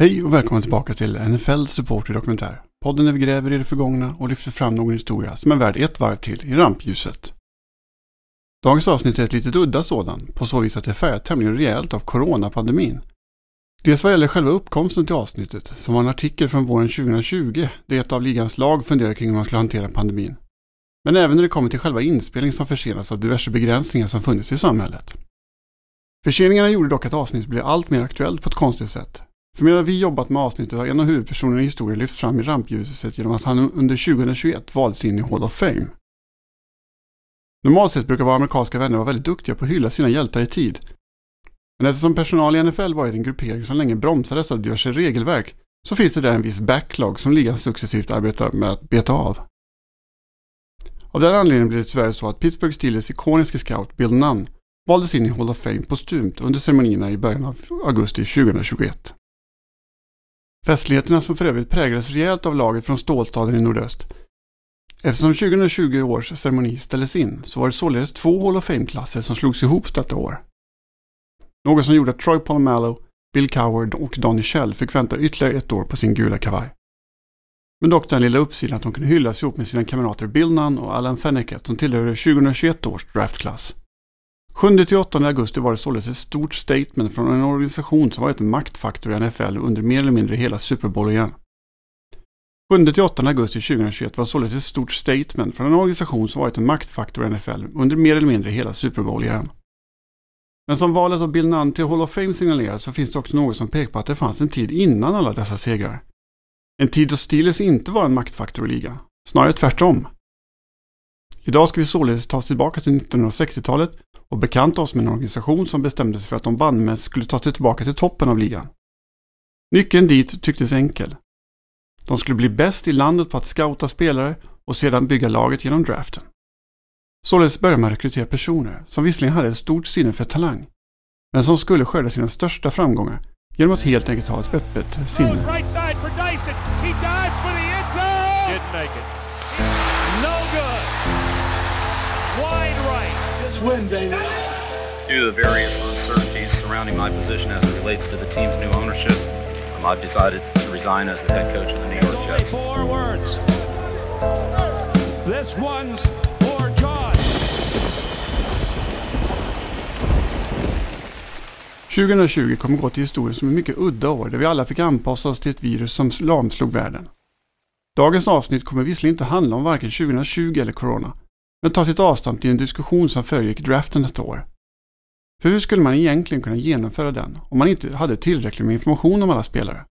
Hej och välkomna tillbaka till NFL Supporter Dokumentär. Podden där vi gräver i det förgångna och lyfter fram någon historia som är värd ett varv till i rampljuset. Dagens avsnitt är ett litet udda sådan, på så vis att det är färgat tämligen rejält av coronapandemin. Dels vad gäller själva uppkomsten till avsnittet, som var en artikel från våren 2020, där ett av ligans lag funderade kring hur man skulle hantera pandemin. Men även när det kommer till själva inspelningen som försenas av diverse begränsningar som funnits i samhället. Förseningarna gjorde dock att avsnittet blev allt mer aktuellt på ett konstigt sätt. För medan vi jobbat med avsnittet har en av huvudpersonerna i historien lyft fram i rampljuset genom att han under 2021 valdes in i Hall of Fame. Normalt sett brukar våra amerikanska vänner vara väldigt duktiga på att hylla sina hjältar i tid. Men eftersom personal i NFL varit en gruppering som länge bromsades av diverse regelverk så finns det där en viss backlog som ligan successivt arbetar med att beta av. Av den anledningen blev det tyvärr så att Pittsburgh Steelers ikoniske scout Bill Nunn valdes in i Hall of Fame postumt under ceremonierna i början av augusti 2021. Festligheterna som för övrigt präglades rejält av laget från stålstaden i nordöst. Eftersom 2020 års ceremoni ställdes in så var det således två Hall of Fame-klasser som slogs ihop detta år. Något som gjorde att Troy Polamalu, Bill Coward och Donny Shell fick vänta ytterligare ett år på sin gula kavaj. Men dock den lilla uppsidan att de kunde hyllas ihop med sina kamrater Bill Nunn och Alan Fenneket som tillhörde 2021 års draftklass. 7-8 augusti var det således ett stort statement från en organisation som varit en maktfaktor i NFL under mer eller mindre hela Super Bowl-eran. 7-8 augusti 2021 var således ett stort statement från en organisation som varit en maktfaktor i NFL under mer eller mindre hela Super Bowl-eran. Men som valet av Bill Nunn till Hall of Fame signalerar så finns det också något som pekar på att det fanns en tid innan alla dessa segrar. En tid då Steelers inte var en maktfaktor i ligan. Snarare tvärtom. Idag ska vi således ta oss tillbaka till 1960-talet och bekanta oss med en organisation som bestämde sig för att de bandmässigt skulle ta sig tillbaka till toppen av ligan. Nyckeln dit tycktes enkel. De skulle bli bäst i landet på att scouta spelare och sedan bygga laget genom draften. Således började man rekrytera personer som visserligen hade ett stort sinne för talang, men som skulle skörda sina största framgångar genom att helt enkelt ha ett öppet sinne. Win, David. Due to the various uncertainties surrounding my position as it relates to the team's new ownership, um, I've decided to resign as the head coach of the New York Jets. Only four words. This one's for John. 2020 kommer gå till historien som ett mycket udda år där vi alla fick anpassa oss till ett virus som lamslog världen. Dagens avsnitt kommer visserligen inte handla om varken 2020 eller Corona, men tar sitt avstamp i en diskussion som föregick draften ett år. För hur skulle man egentligen kunna genomföra den om man inte hade tillräckligt med information om alla spelare?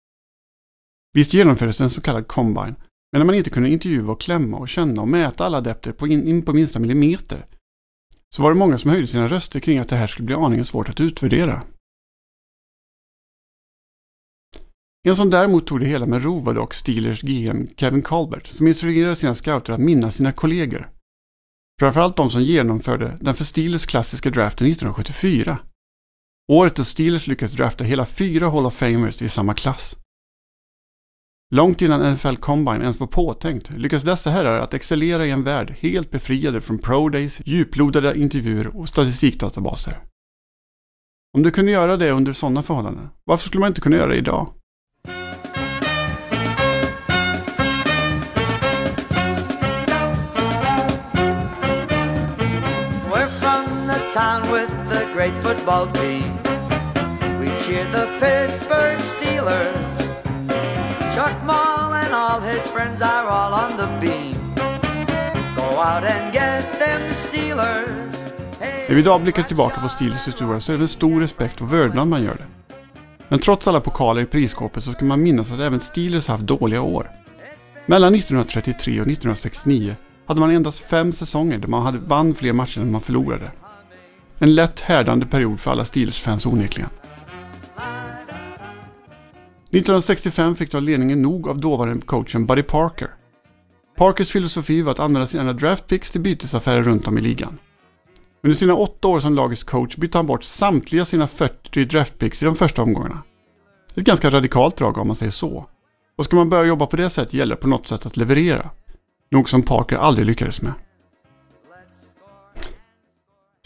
Visst genomfördes en så kallad combine, men när man inte kunde intervjua och klämma och känna och mäta alla adepter på in, in på minsta millimeter, så var det många som höjde sina röster kring att det här skulle bli aningen svårt att utvärdera. En som däremot tog det hela med ro var dock Steelers GM Kevin Colbert, som instruerade sina scouter att minnas sina kollegor Framförallt de som genomförde den för Steelers klassiska draften 1974. Året då Steelers lyckades drafta hela fyra Hall of Famers i samma klass. Långt innan NFL Combine ens var påtänkt lyckades dessa herrar att excellera i en värld helt befriade från pro days, djuplodade intervjuer och statistikdatabaser. Om du kunde göra det under sådana förhållanden, varför skulle man inte kunna göra det idag? Football team. We cheer the Pittsburgh Steelers. Chuck Mall and all his friends are all on the beam. Go out and get them Steelers. När vi idag blickar tillbaka på Steelers historia så är det med stor respekt och vördnad man gör det. Men trots alla pokaler i prisskåpet så ska man minnas att även Steelers haft dåliga år. Mellan 1933 och 1969 hade man endast fem säsonger där man hade vann fler matcher än man förlorade. En lätt härdande period för alla Steelers-fans onekligen. 1965 fick då ledningen nog av dåvarande coachen Buddy Parker. Parkers filosofi var att använda sina draftpicks till bytesaffärer runt om i ligan. Under sina åtta år som lagets coach bytte han bort samtliga sina 40 draftpicks i de första omgångarna. Ett ganska radikalt drag om man säger så. Och ska man börja jobba på det sättet gäller det på något sätt att leverera. Något som Parker aldrig lyckades med.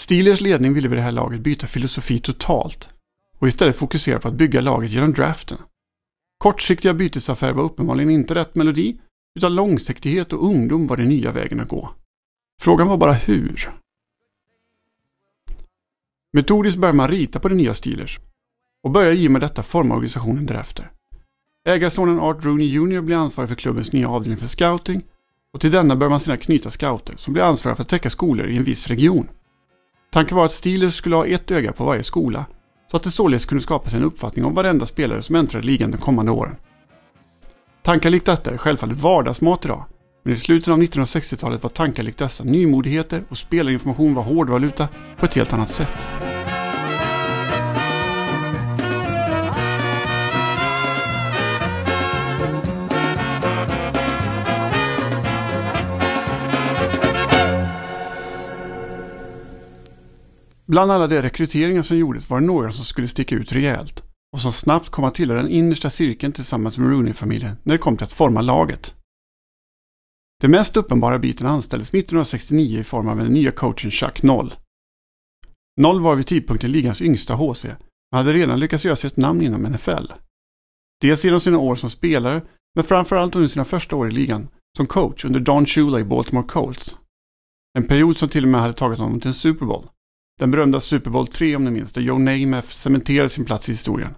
Steelers ledning ville vid det här laget byta filosofi totalt och istället fokusera på att bygga laget genom draften. Kortsiktiga bytesaffärer var uppenbarligen inte rätt melodi, utan långsiktighet och ungdom var den nya vägen att gå. Frågan var bara hur. Metodiskt började man rita på de nya Steelers och började i och med detta forma organisationen därefter. Ägarsonen Art Rooney Jr blir ansvarig för klubbens nya avdelning för scouting och till denna bör man sedan knyta scouter som blir ansvariga för att täcka skolor i en viss region. Tanken var att Steelers skulle ha ett öga på varje skola så att det således kunde skapas en uppfattning om varenda spelare som äntrade ligan de kommande åren. Tankar likt detta är självfallet vardagsmat idag, men i slutet av 1960-talet var tankar likt dessa nymodigheter och spelarinformation var hårdvaluta på ett helt annat sätt. Bland alla de rekryteringar som gjordes var det några som skulle sticka ut rejält och som snabbt kom att tillhöra den innersta cirkeln tillsammans med Rooney-familjen när det kom till att forma laget. Den mest uppenbara biten anställdes 1969 i form av den nya coachen Chuck Noll. Noll var vid tidpunkten ligans yngsta HC, men hade redan lyckats göra sig ett namn inom NFL. Dels genom sina år som spelare, men framförallt under sina första år i ligan som coach under Don Shula i Baltimore Colts. En period som till och med hade tagit honom till en Super Bowl. Den berömda Super Bowl 3 om ni minns, där Joe Namath cementerade sin plats i historien.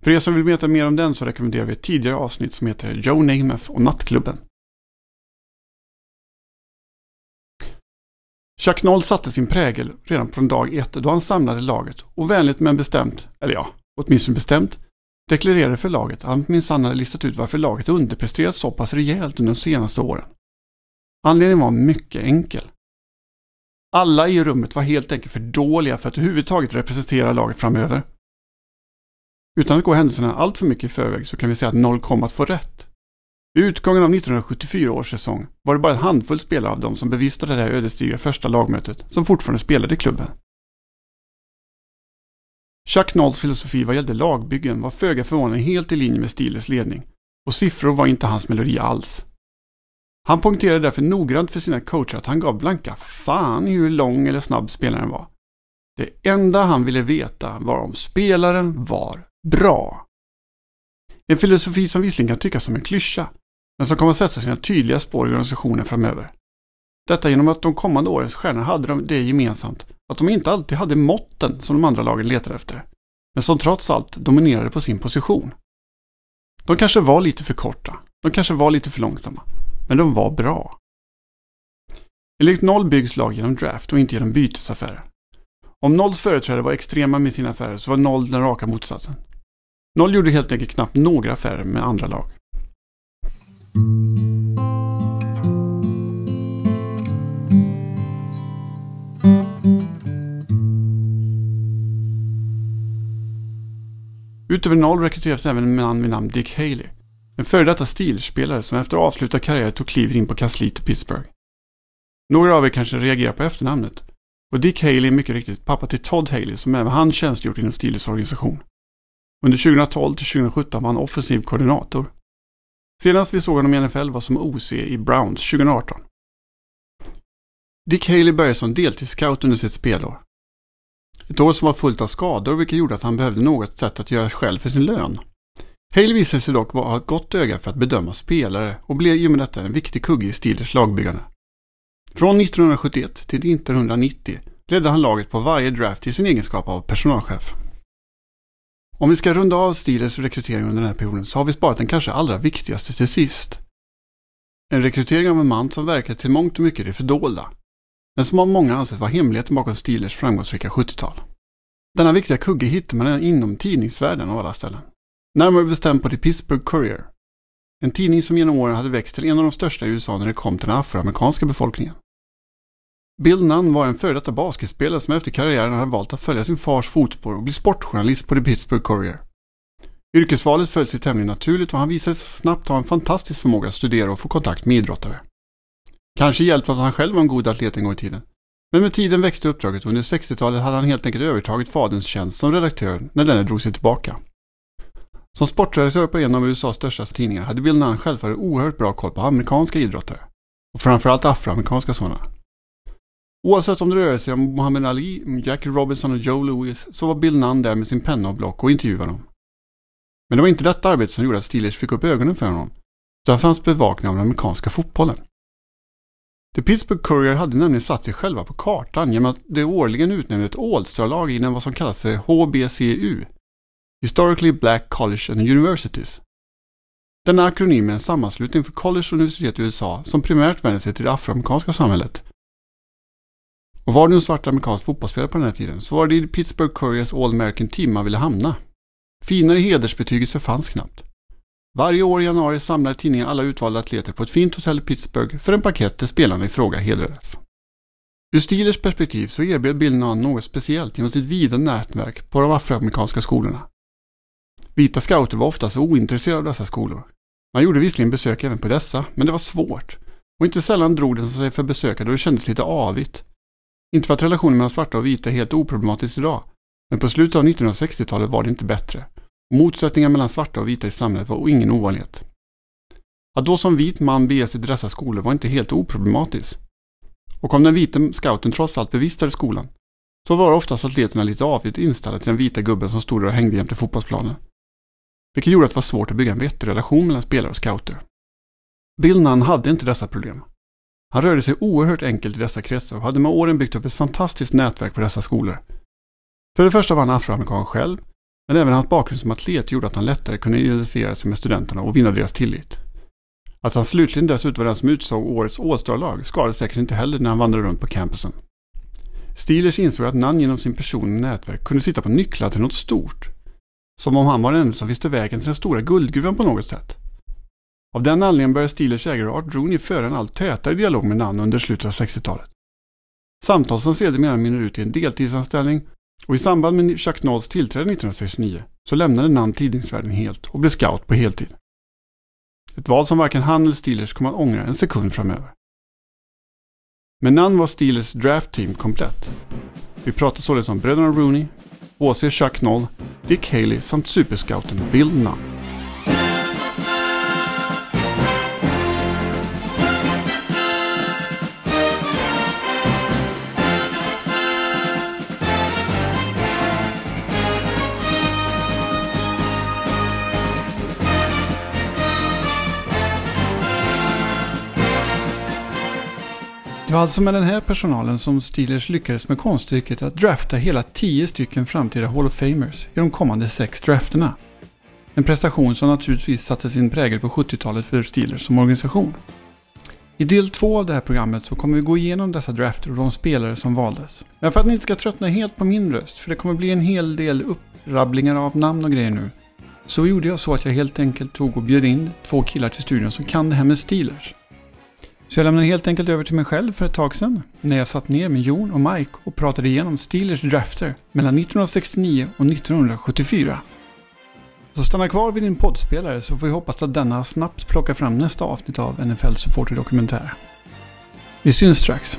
För er som vill veta mer om den så rekommenderar vi ett tidigare avsnitt som heter Joe Namath och Nattklubben. Chuck Noll satte sin prägel redan från dag ett då han samlade laget och vänligt men bestämt, eller ja, åtminstone bestämt, deklarerade för laget att han minsann hade listat ut varför laget underpresterat så pass rejält under de senaste åren. Anledningen var mycket enkel. Alla i rummet var helt enkelt för dåliga för att överhuvudtaget representera laget framöver. Utan att gå händelserna allt för mycket i förväg så kan vi säga att noll kom att få rätt. Vid utgången av 1974 års säsong var det bara en handfull spelare av dem som bevistade det här ödesdigra första lagmötet som fortfarande spelade i klubben. Chuck Nolls filosofi vad gällde lagbyggen var föga förvånande helt i linje med Steelers ledning och siffror var inte hans melodi alls. Han poängterade därför noggrant för sina coacher att han gav blanka fan i hur lång eller snabb spelaren var. Det enda han ville veta var om spelaren var bra. En filosofi som visserligen kan tyckas som en klyscha, men som kommer att sätta sina tydliga spår i organisationen framöver. Detta genom att de kommande årens stjärnor hade det gemensamt att de inte alltid hade måtten som de andra lagen letade efter, men som trots allt dominerade på sin position. De kanske var lite för korta, de kanske var lite för långsamma, men de var bra. Enligt Noll byggs lag genom draft och inte genom bytesaffärer. Om Nolls företrädare var extrema med sina affärer så var Noll den raka motsatsen. Noll gjorde helt enkelt knappt några affärer med andra lag. Utöver Noll rekryterades även en man vid namn Dick Haley. En före detta Steelers-spelare som efter avslutad karriär tog klivet in på kansliet i Pittsburgh. Några av er kanske reagerar på efternamnet. Och Dick Haley är mycket riktigt pappa till Todd Haley som även han tjänstgjort inom Steelers organisation. Under 2012 till 2017 var han offensiv koordinator. Senast vi såg honom i NFL var som OC i Browns 2018. Dick Haley började som deltidsscout under sitt spelår. Ett år som var fullt av skador vilket gjorde att han behövde något sätt att göra själv för sin lön. Hale visade sig dock ha ett gott öga för att bedöma spelare och blev i och med detta en viktig kugge i Steelers lagbyggande. Från 1971 till 1990 ledde han laget på varje draft i sin egenskap av personalchef. Om vi ska runda av Steelers rekrytering under den här perioden så har vi sparat den kanske allra viktigaste till sist. En rekrytering av en man som verkar till mångt och mycket det fördolda. Men som av många anses vara hemligheten bakom Steelers framgångsrika 70-tal. Denna viktiga kugge hittar man inom tidningsvärlden av alla ställen. Närmare bestämt på The Pittsburgh Courier. En tidning som genom åren hade växt till en av de största i USA när det kom till den afroamerikanska befolkningen. Bill Nunn var en före detta basketspelare som efter karriären hade valt att följa sin fars fotspår och bli sportjournalist på The Pittsburgh Courier. Yrkesvalet föll sig tämligen naturligt och han visade sig snabbt ha en fantastisk förmåga att studera och få kontakt med idrottare. Kanske hjälpt av att han själv var en god atlet en gång i tiden. Men med tiden växte uppdraget och under 60-talet hade han helt enkelt övertagit faderns tjänst som redaktör när denne drog sig tillbaka. Som sportredaktör på en av USAs största tidningar hade Bill Nunn självfallet oerhört bra koll på amerikanska idrottare. Och framförallt afroamerikanska sådana. Oavsett om det rörde sig om Muhammad Ali, Jack Robinson och Joe Louis så var Bill Nunn där med sin penna och block och intervjuade dem. Men det var inte detta arbete som gjorde att Steelers fick upp ögonen för honom. Utan fanns bevakning av den amerikanska fotbollen. The Pittsburgh Courier hade nämligen satt sig själva på kartan genom att det årligen utnämnde ett All-star-lag inom vad som kallas för HBCU. Historically Black College and Universities. Denna akronym är en sammanslutning för college och universitet i USA som primärt vänder sig till det afroamerikanska samhället. Och var du en svart amerikansk fotbollsspelare på den här tiden så var det i Pittsburgh Couriers All American Team man ville hamna. Finare hedersbetygelse fanns knappt. Varje år i januari samlade tidningen alla utvalda atleter på ett fint hotell i Pittsburgh för en parkett där spelarna i fråga hedrades. Ur Steelers perspektiv så erbjöd Bill Nunn något speciellt genom sitt vida nätverk på de afroamerikanska skolorna. Vita scouter var oftast ointresserade av dessa skolor. Man gjorde visserligen besök även på dessa, men det var svårt. Och inte sällan drog det sig för besökare då det kändes lite avigt. Inte för att relationen mellan svarta och vita är helt oproblematisk idag, men på slutet av 1960-talet var det inte bättre. Motsättningar mellan svarta och vita i samhället var ingen ovanlighet. Att då som vit man bege sig till dessa skolor var inte helt oproblematiskt. Och om den vita scouten trots allt bevistade skolan, så var oftast atleterna lite avigt inställda till den vita gubben som stod där och hängde jämte fotbollsplanen. Vilket gjorde att det var svårt att bygga en vettig relation mellan spelare och scouter. Bill Nunn hade inte dessa problem. Han rörde sig oerhört enkelt i dessa kretsar och hade med åren byggt upp ett fantastiskt nätverk på dessa skolor. För det första var han afroamerikan själv, men även hans bakgrund som atlet gjorde att han lättare kunde identifiera sig med studenterna och vinna deras tillit. Att han slutligen dessutom var den som utsåg årets All-star-lag skadade säkert inte heller när han vandrade runt på campusen. Steelers insåg att Nunn genom sin person och nätverk kunde sitta på nycklar till något stort. Som om han var den som visste vägen till den stora guldgruvan på något sätt. Av den anledningen började Steelers ägare Art Rooney föra en allt tätare dialog med Nunn under slutet av 60-talet. Samtal som sedermera mynnar ut i en deltidsanställning och i samband med Chuck Nolls tillträde 1969 så lämnade Nunn tidningsvärlden helt och blev scout på heltid. Ett val som varken han eller Steelers kommer att ångra en sekund framöver. Men Nunn var Steelers draft team komplett. Vi pratar således om bröderna Rooney, HC Chuck Noll, Dick Haley samt superscouten Bill Nunn. Det var alltså med den här personalen som Steelers lyckades med konststycket att drafta hela 10 stycken framtida Hall of Famers i de kommande sex drafterna. En prestation som naturligtvis satte sin prägel på 70-talet för Steelers som organisation. I del två av det här programmet så kommer vi gå igenom dessa drafter och de spelare som valdes. Men för att ni inte ska tröttna helt på min röst, för det kommer bli en hel del upprabblingar av namn och grejer nu, så gjorde jag så att jag helt enkelt tog och bjöd in två killar till studion som kan det här med Steelers. Så jag lämnade helt enkelt över till mig själv för ett tag sedan när jag satt ner med Jon och Mike och pratade igenom Steelers drafter mellan 1969 och 1974. Så stanna kvar vid din poddspelare så får vi hoppas att denna snabbt plockar fram nästa avsnitt av NFL Supporter Dokumentär. Vi syns strax.